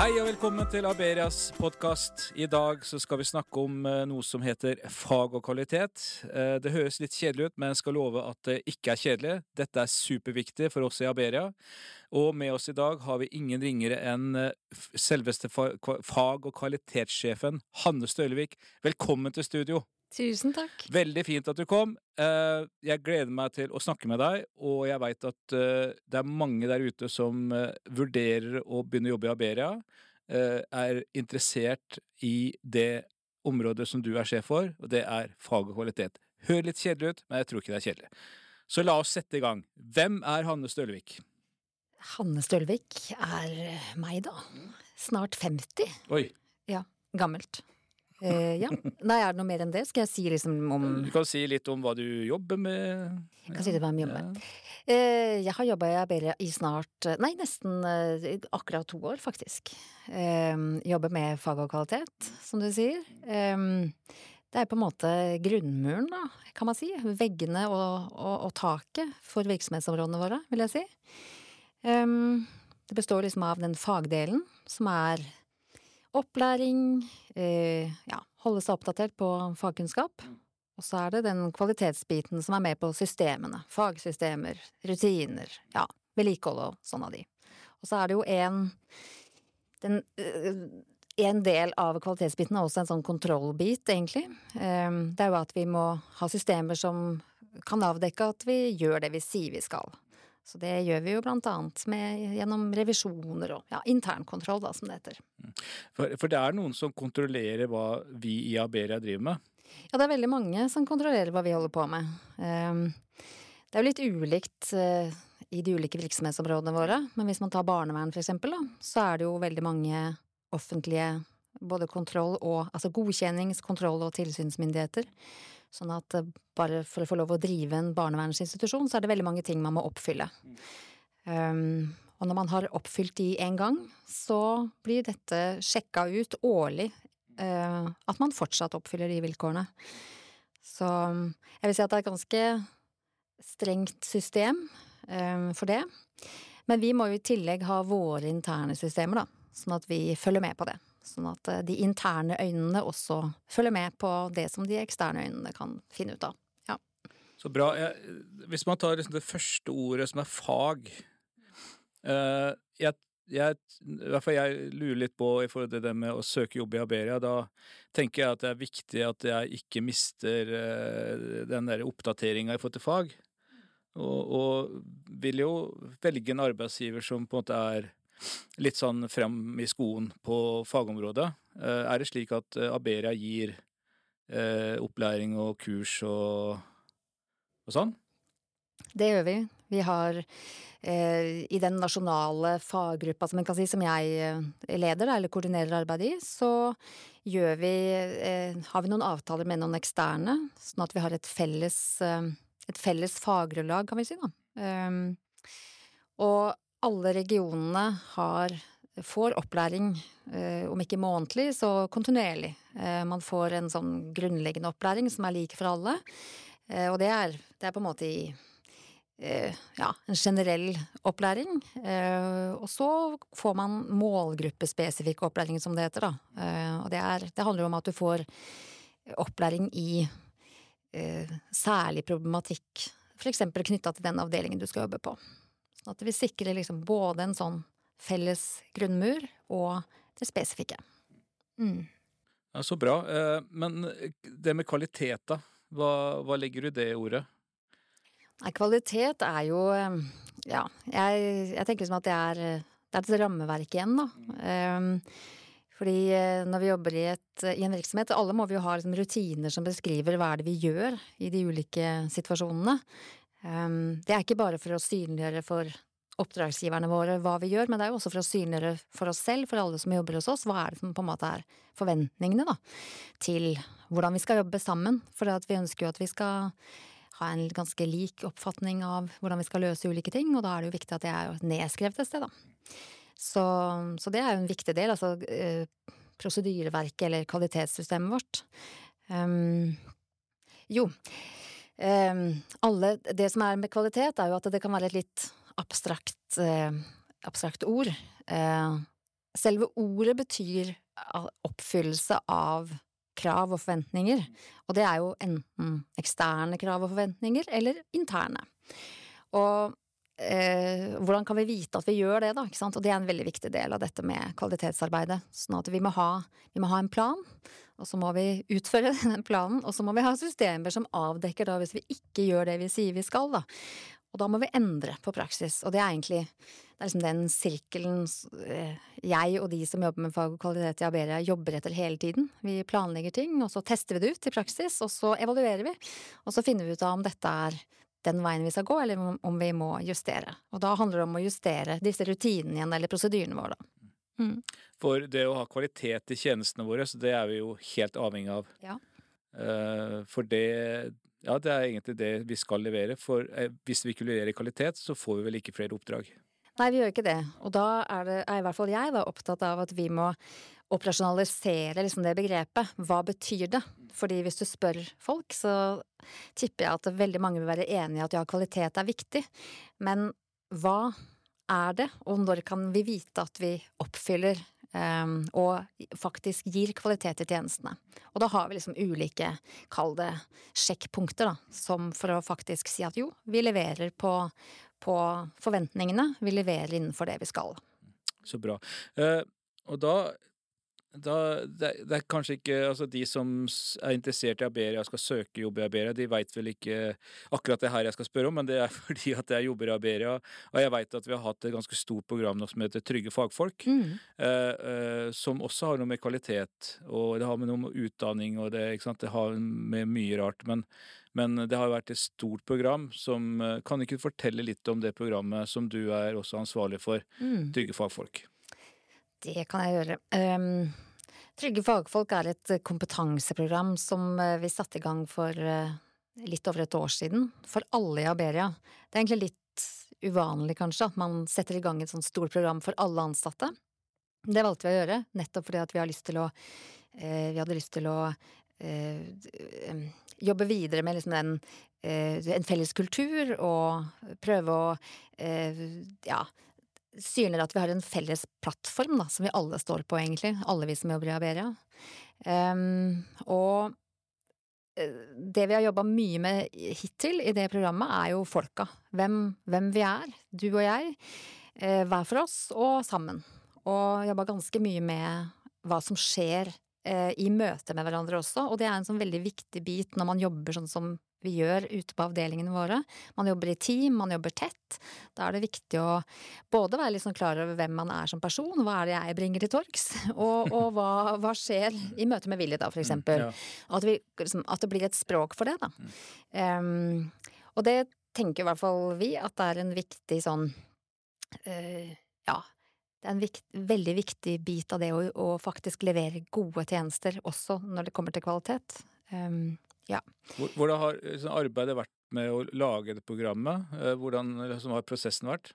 Hei og velkommen til Aberias podkast. I dag så skal vi snakke om eh, noe som heter fag og kvalitet. Eh, Det høres litt kjedelig ut, men jeg skal love at det ikke er kjedelig. Dette er superviktig for oss i Aberia. Og med oss i dag har vi ingen ringere enn eh, selveste fag- og kvalitetssjefen Hanne Stølevik. Velkommen til studio. Tusen takk. Veldig fint at du kom. Eh, Jeg gleder meg til å snakke med deg, og jeg veit at eh, det er mange der ute som eh, vurderer å begynne å jobbe i Aberia, eh, er interessert i det området som du er sjef for, og det er fag og kvalitet. Hør litt kjedelig ut, men jeg tror ikke det er kjedelig. Så la oss sette i gang. Hvem er Hanne Stølvik? Hanne Stølvik er meg, da. Snart 50. Oi, Ja, gammelt. Eh, ja. Nei, er det noe mer enn det? Skal jeg si liksom om du kan si litt om hva du jobber med? Jeg kan si litt om hva jeg jobber med. Eh, jeg har jobba i Abelia i snart eh, Nei, nesten eh, akkurat to år, faktisk. Eh, jobber med fag og kvalitet, som du sier. Eh, det er på en måte grunnmuren, da, kan man si. Veggene og, og, og taket for virksomhetsområdene våre, vil jeg si. Eh, det består liksom av den fagdelen, som er opplæring, eh, ja, holde seg oppdatert på fagkunnskap. Og så er det den kvalitetsbiten som er med på systemene. Fagsystemer, rutiner, ja, vedlikehold og sånn av de. Og så er det jo en den, øh, en del av kvalitetsbiten er også en sånn kontrollbit, egentlig. Ehm, Det er jo at vi må ha systemer som kan avdekke at vi gjør det vi sier vi skal. Så det gjør vi jo blant annet med, gjennom revisjoner og ja, internkontroll, da, som det heter. For, for det er noen som kontrollerer hva vi i Aberia driver med. Ja, det er veldig mange som kontrollerer hva vi holder på med. Ehm, Det er jo litt ulikt eh, i de ulike virksomhetsområdene våre, men hvis man tar barnevern for eksempel, da, så er det jo veldig mange offentlige både kontroll og altså godkjennings-, kontroll- og tilsynsmyndigheter. Sånn at eh, bare for å få lov å drive en barnevernsinstitusjon, så er det veldig mange ting man må oppfylle. Um, og når man har oppfylt de en gang, så blir dette sjekka ut årlig Uh, at man fortsatt oppfyller de vilkårene. Så jeg vil si at det er et ganske strengt system um, for det. Men vi må jo i tillegg ha våre interne systemer, da, sånn at vi følger med på det. Sånn at eh, de interne øynene også følger med på det som de eksterne øynene kan finne ut av. Ja. Så bra. Hvis man tar liksom det første ordet som er fag eh, jeg, jeg, I hvert fall jeg lurer litt på i forhold til det med å søke jobb i Aberia. Da tenker jeg at det er viktig at jeg ikke mister eh, den der oppdateringa i forhold til fag. Og, og vil jo velge en arbeidsgiver som på en måte er litt sånn frem i skoen på fagområdet. Eh, er det slik at eh, Aberia gir eh, opplæring og kurs og, og sånn? Det gjør vi. Vi har eh, i den nasjonale faggruppa som, si, som jeg leder, eller koordinerer arbeidet i, så gjør vi, eh, har vi noen avtaler med noen eksterne, sånn at vi har et felles, eh, et felles faggrunnlag, kan vi si, da. Um, og alle regionene har får opplæring, eh, om ikke månedlig, så kontinuerlig. Eh, man får en sånn grunnleggende opplæring som er lik for alle, eh, og det er, det er på en måte i ja, en generell opplæring. Og så får man målgruppespesifikk opplæring, som det heter, da. Og det, er, det handler om at du får opplæring i særlig problematikk, eksempel knytta til den avdelingen du skal jobbe på. Sånn at vi sikrer liksom både en sånn felles grunnmur og det spesifikke. Mm. Ja, Så bra. Eh, Men det med kvalitet, da? Hva, hva legger du i det ordet? Nei, kvalitet er jo eh, Ja, jeg, jeg tenker liksom at det er, eh, det er et rammeverk igjen, da. Um, fordi eh, når vi jobber i, et, i en virksomhet, alle må vi jo ha liksom rutiner som beskriver hva er det vi gjør i de ulike situasjonene. Um, det er ikke bare for å synliggjøre for oppdragsgiverne våre hva vi gjør, men det er jo også for å synliggjøre for oss selv, for alle som jobber hos oss, hva er det som på en måte er forventningene da, til hvordan vi skal jobbe sammen. For vi ønsker jo at vi skal ha en ganske lik oppfatning av hvordan vi skal løse ulike ting, og da er det jo viktig at det er nedskrevet et sted, da. Så, så det er jo en viktig del, altså eh, prosedyreverket eller kvalitetssystemet vårt. Um, jo, um, alle Det som er med kvalitet, er jo at det kan være et litt abstrakt, eh, abstrakt ord. Eh, selve ordet betyr oppfyllelse av krav og forventninger, og det er jo enten eksterne krav og forventninger eller interne. Og eh, hvordan kan vi vite at vi gjør det, da? Ikke sant? Og det er en veldig viktig del av dette med kvalitetsarbeidet. Sånn at vi må ha, vi må ha en plan, og så må vi utføre den planen, og så må vi ha systemer som avdekker da hvis vi ikke gjør det vi sier vi skal, da. Og da må vi endre på praksis, og det er egentlig det er liksom den sirkelen eh, jeg og de som jobber med fag og kvalitet i Aberia jobber etter hele tiden. Vi planlegger ting, og så tester vi det ut i praksis, og så evaluerer vi. Og så finner vi ut av om dette er den veien vi skal gå, eller om vi må justere. Og da handler det om å justere disse rutinene igjen, eller prosedyrene våre, da. Mm. For det å ha kvalitet i tjenestene våre, så det er vi jo helt avhengig av. Ja. Uh, for det Ja, det er egentlig det vi skal levere. For uh, hvis vi ikke leverer kvalitet, så får vi vel ikke flere oppdrag. Nei, vi gjør ikke det. Og da er, det, er i hvert fall jeg da, opptatt av at vi må operasjonalisere liksom det begrepet. Hva betyr det? Fordi hvis du spør folk, så tipper jeg at veldig mange vil være enig i at ja, kvalitet er viktig. Men hva er det, og når kan vi vite at vi oppfyller um, og faktisk gir kvalitet i tjenestene? Og da har vi liksom ulike, kall det sjekkpunkter, da, som for å faktisk si at jo, vi leverer på, på forventningene, vi leverer innenfor det vi skal. Så bra. Uh, og da da, det, det, er kanskje ikke altså De som er interessert i Aberia og skal søke jobb i Aberia, de veit vel ikke akkurat det her jeg skal spørre om, men det er fordi at jeg jobber i Aberia. Og jeg veit at vi har hatt et ganske stort program nå som heter Trygge fagfolk, mm. eh, eh, som også har noe med kvalitet og det har med noe med utdanning og det, det har med mye rart. Men, men det har vært et stort program som eh, Kan ikke fortelle litt om det programmet som du er også ansvarlig for, mm. Trygge fagfolk? Det kan jeg gjøre. Um, Trygge fagfolk er et kompetanseprogram som eh, vi satte i gang for uh, litt over et år siden, for alle i Aberia. Det er egentlig litt uvanlig, kanskje, at man setter i gang et sånt stort program for alle ansatte. Det valgte vi å gjøre, nettopp fordi at vi, å, uh, vi hadde lyst til å uh, jobbe videre med liksom den en felles kultur og prøve å ja, synliggjør at vi har en felles plattform da, som vi alle står på, egentlig. Alle vi som jobber i Aberia. Um, og eh, det vi har jobba mye med hittil i det programmet, er jo folka. Hvem, hvem vi er, du og jeg. Eh, hver for oss og sammen. Og jobba ganske mye med hva som skjer eh, i møte med hverandre også, og det er en sånn veldig viktig bit når man jobber sånn som vi gjør ute på avdelingene våre. Man jobber i team, man jobber tett. Da er det viktig å både være litt sånn klar over hvem man er som person, hva er det jeg bringer til torgs, og, og hva, hva, skjer i møte med Willy, da, for mm, eksempel. Ja. At, vi, liksom, at, det blir et språk for det, da. Um, og det tenker i hvert fall vi at det er en viktig sånn uh, Ja. Det er en vikt, veldig viktig bit av det å, å, faktisk levere gode tjenester, også når det kommer til kvalitet. Um, ja. Hvordan har liksom, arbeidet vært med å lage det programmet? Eh, hvordan liksom, har prosessen vært?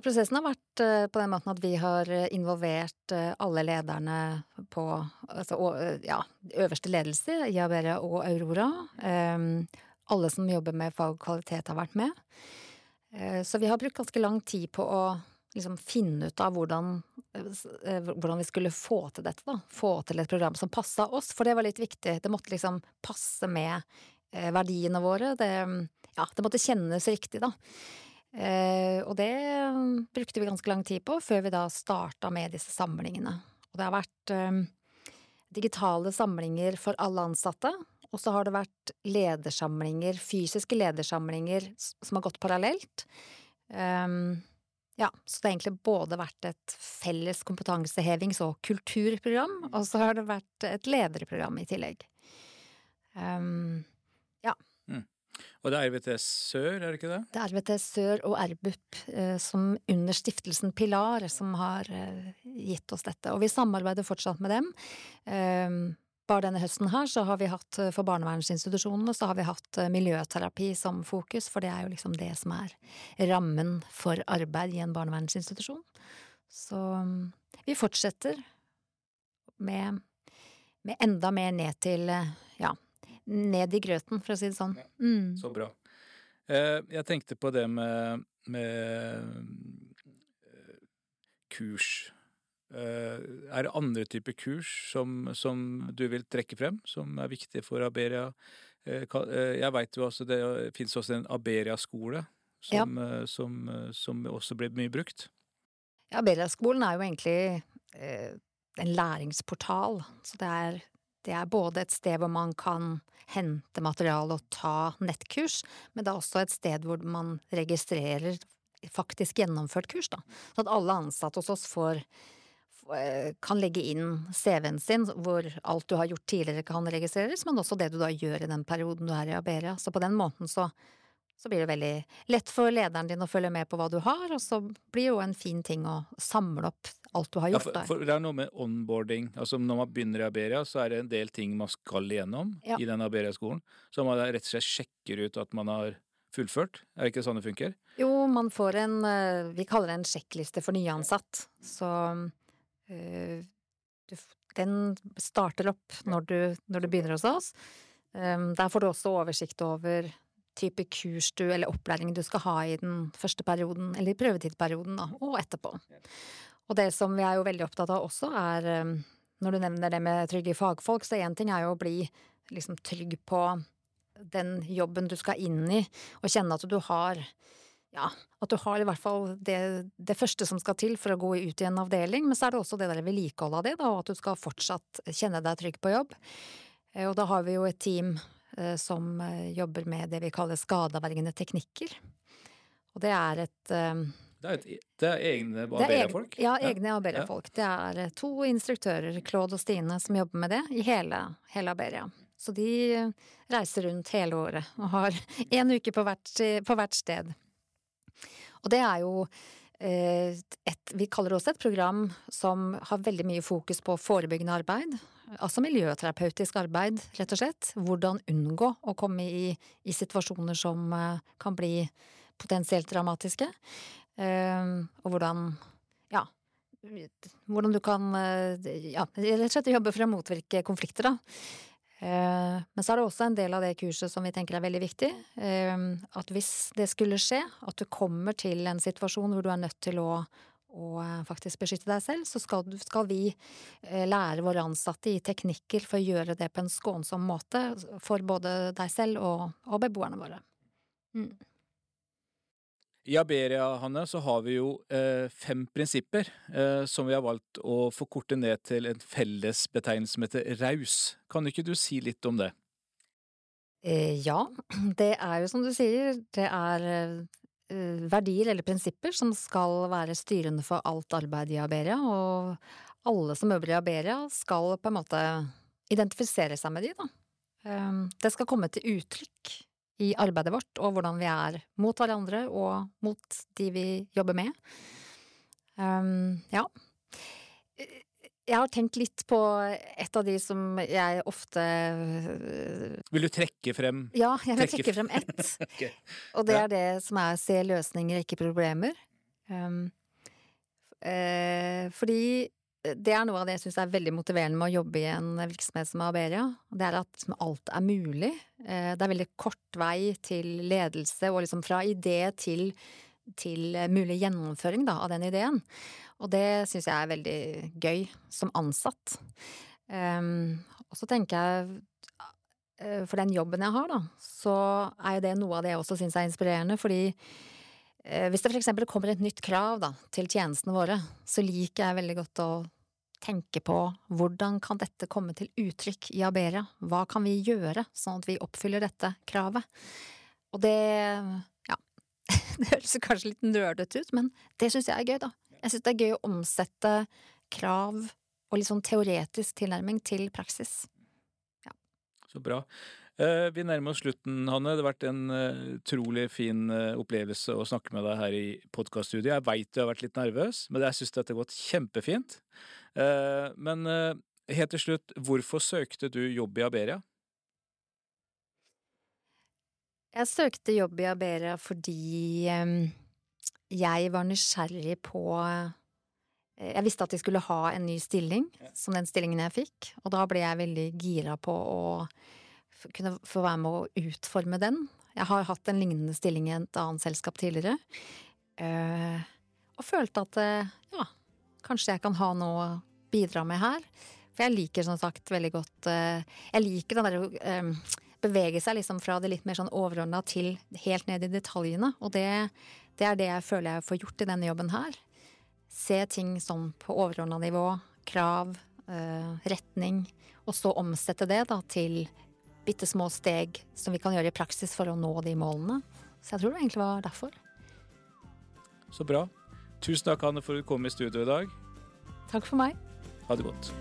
Prosessen har vært uh, på den måten at vi har involvert alle lederne på altså, ja, øverste ledelse i Aberia og Aurora. Um, alle som jobber med fag og kvalitet, har vært med. Så vi har brukt ganske lang tid på å liksom finne ut av hvordan, hvordan, vi skulle få til dette, da. Få til et program som passa oss, for det var litt viktig. Det måtte liksom passe med eh, verdiene våre. Det, ja, det måtte kjennes riktig, da. Eh, og det brukte vi ganske lang tid på, før vi da starta med disse samlingene. Og det har vært eh, digitale samlinger for alle ansatte. Og så har det vært ledersamlinger, fysiske ledersamlinger som har gått parallelt. Um, ja, så det har egentlig både vært et felles kompetansehevings- og kulturprogram, og så har det vært et lederprogram i tillegg. Um, ja. Mm. Og det er RVTS Sør, er det ikke det? Det er RVTS Sør og RBUP, eh, som under stiftelsen Pilar, som har eh, gitt oss dette. Og vi samarbeider fortsatt med dem. Um, bare denne høsten her så har vi hatt eh, for barnevernsinstitusjonene så har vi hatt eh, miljøterapi som fokus, for det er jo liksom det som er rammen for arbeid i en barnevernsinstitusjon. Så mm, vi fortsetter med, med enda mer ned til ja, ned i grøten, for å si det sånn. Mm. Så bra. Eh, jeg tenkte på det med, med kurs er det andre typer kurs som, som, du vil trekke frem, som er viktige for Aberia? Jeg veit jo også det fins også en Aberia-skole som, ja. som, som, også blir mye brukt. Ja, Aberia-skolen er jo egentlig en læringsportal. Så det er, det er både et sted hvor man kan hente materiale og ta nettkurs, men det er også et sted hvor man registrerer faktisk gjennomført kurs, da. Så at alle ansatte hos oss får eh, kan legge inn CV-en sin, hvor alt du har gjort tidligere kan registreres, men også det du da gjør i den perioden du er i Aberia. Så på den måten så, så blir det veldig lett for lederen din å følge med på hva du har, og så blir det jo en fin ting å samle opp alt du har gjort. Ja, for, for, det er noe med onboarding. altså Når man begynner i Aberia, så er det en del ting man skal igjennom ja. i den Aberia-skolen. Så man rett og slett sjekker ut at man har fullført? Er det ikke sånn det funker? Jo, man får en eh, Vi kaller det en sjekkliste for nyansatt. Så du, den starter opp når du, når du begynner hos oss. Um, der får du også oversikt over type kurs du, eller opplæring du skal ha i den første perioden, eller i prøvetidsperioden, da, og etterpå. Og det som vi er jo veldig opptatt av også, er når du nevner det med trygge fagfolk, så én ting er jo å bli liksom trygg på den jobben du skal inn i, og kjenne at du har ja, at du har i hvert fall det, det, første som skal til for å gå ut i en avdeling, men så er det også det der vedlikeholdet av det, da, og at du skal fortsatt kjenne deg trygg på jobb. Eh, og da har vi jo et team eh, som eh, jobber med det vi kaller skadeavvergende teknikker. Og det er et det er, et, det er egne Aberia-folk? Ja, egne Aberia-folk. Det er to instruktører, Claude og Stine, som jobber med det i hele, hele Aberia. Så de reiser rundt hele året og har én uke på hvert, på hvert, sted. Og det er jo eh, et Vi kaller det også et program som har veldig mye fokus på forebyggende arbeid. Altså miljøterapeutisk arbeid, rett og slett. Hvordan unngå å komme i, i situasjoner som eh, kan bli potensielt dramatiske. Eh, og hvordan ja, hvordan du kan ja, rett og slett jobbe for å motvirke konflikter, da. Eh, men så er det også en del av det kurset som vi tenker er veldig viktig. Eh, at hvis det skulle skje, at du kommer til en situasjon hvor du er nødt til å, å eh, faktisk beskytte deg selv, så skal, skal, vi lære våre ansatte i teknikker for å gjøre det på en skånsom måte for både deg selv og, og beboerne våre. Mm. I Aberia, Hanne, så har vi jo eh, fem prinsipper eh, som vi har valgt å forkorte ned til en fellesbetegnelse som heter raus. Kan ikke du si litt om det? Eh, ja, det er jo som du sier, det er eh, verdier eller prinsipper som skal være styrende for alt arbeid i Aberia, og alle som øver i Aberia skal på en måte identifisere seg med de, da. Eh, det skal komme til uttrykk i arbeidet vårt, og hvordan vi er mot hverandre og mot de vi jobber med. Um, ja. Jeg har tenkt litt på et av de som jeg ofte Vil du trekke frem Ja, jeg vil trekke, trekke frem ett. okay. Og det er det som er se løsninger, ikke problemer. Um, uh, fordi det er noe av det jeg syns er veldig motiverende med å jobbe i en virksomhet som Aberia. Det er at alt er mulig. Eh, det er veldig kort vei til ledelse, og liksom fra idé til, til mulig gjennomføring da, av den ideen. Og det syns jeg er veldig gøy som ansatt. Um, og så tenker jeg eh, for den jobben jeg har, da, så er jo det noe av det jeg også syns er inspirerende, fordi Eh, hvis det eksempel kommer et nytt krav da, til tjenestene våre, så liker jeg veldig godt å tenke på hvordan kan dette komme til uttrykk i Aberia, hva kan vi gjøre sånn at vi oppfyller dette kravet? Og det, ja, det høres kanskje litt nerdete ut, men det syns jeg er gøy, da. Jeg syns det er gøy å omsette krav og litt sånn teoretisk tilnærming til praksis. Ja. Så bra. Eh, vi nærmer oss slutten, Hanne. Det har vært en eh, utrolig fin eh, opplevelse å snakke med deg her i podkaststudiet. Jeg veit du har vært litt nervøs, men jeg syns dette har gått kjempefint. Men helt til slutt, hvorfor søkte du jobb i Aberia? Jeg søkte jobb i Aberia fordi jeg var nysgjerrig på jeg visste at de skulle ha en ny stilling, som den stillingen jeg fikk, og da ble jeg veldig gira på å kunne få være med å utforme den. Jeg har hatt en lignende stilling i et annet selskap tidligere. Og følte at ja, kanskje jeg kan ha noe å bidra med her. For jeg liker som sagt veldig godt eh, Jeg liker den derre eh, bevege seg liksom fra det litt mer sånn overordna til helt ned i detaljene. Og det, det, er det jeg føler jeg får gjort i denne jobben her. Se ting sånn på overordna nivå. Krav, eh, retning. Og så omsette det da til bitte små steg som vi kan gjøre i praksis for å nå de målene. Så jeg tror det egentlig var derfor. Så bra. Tusen takk, Anne, for at du kom i studio i dag. Takk for meg. Ha det godt.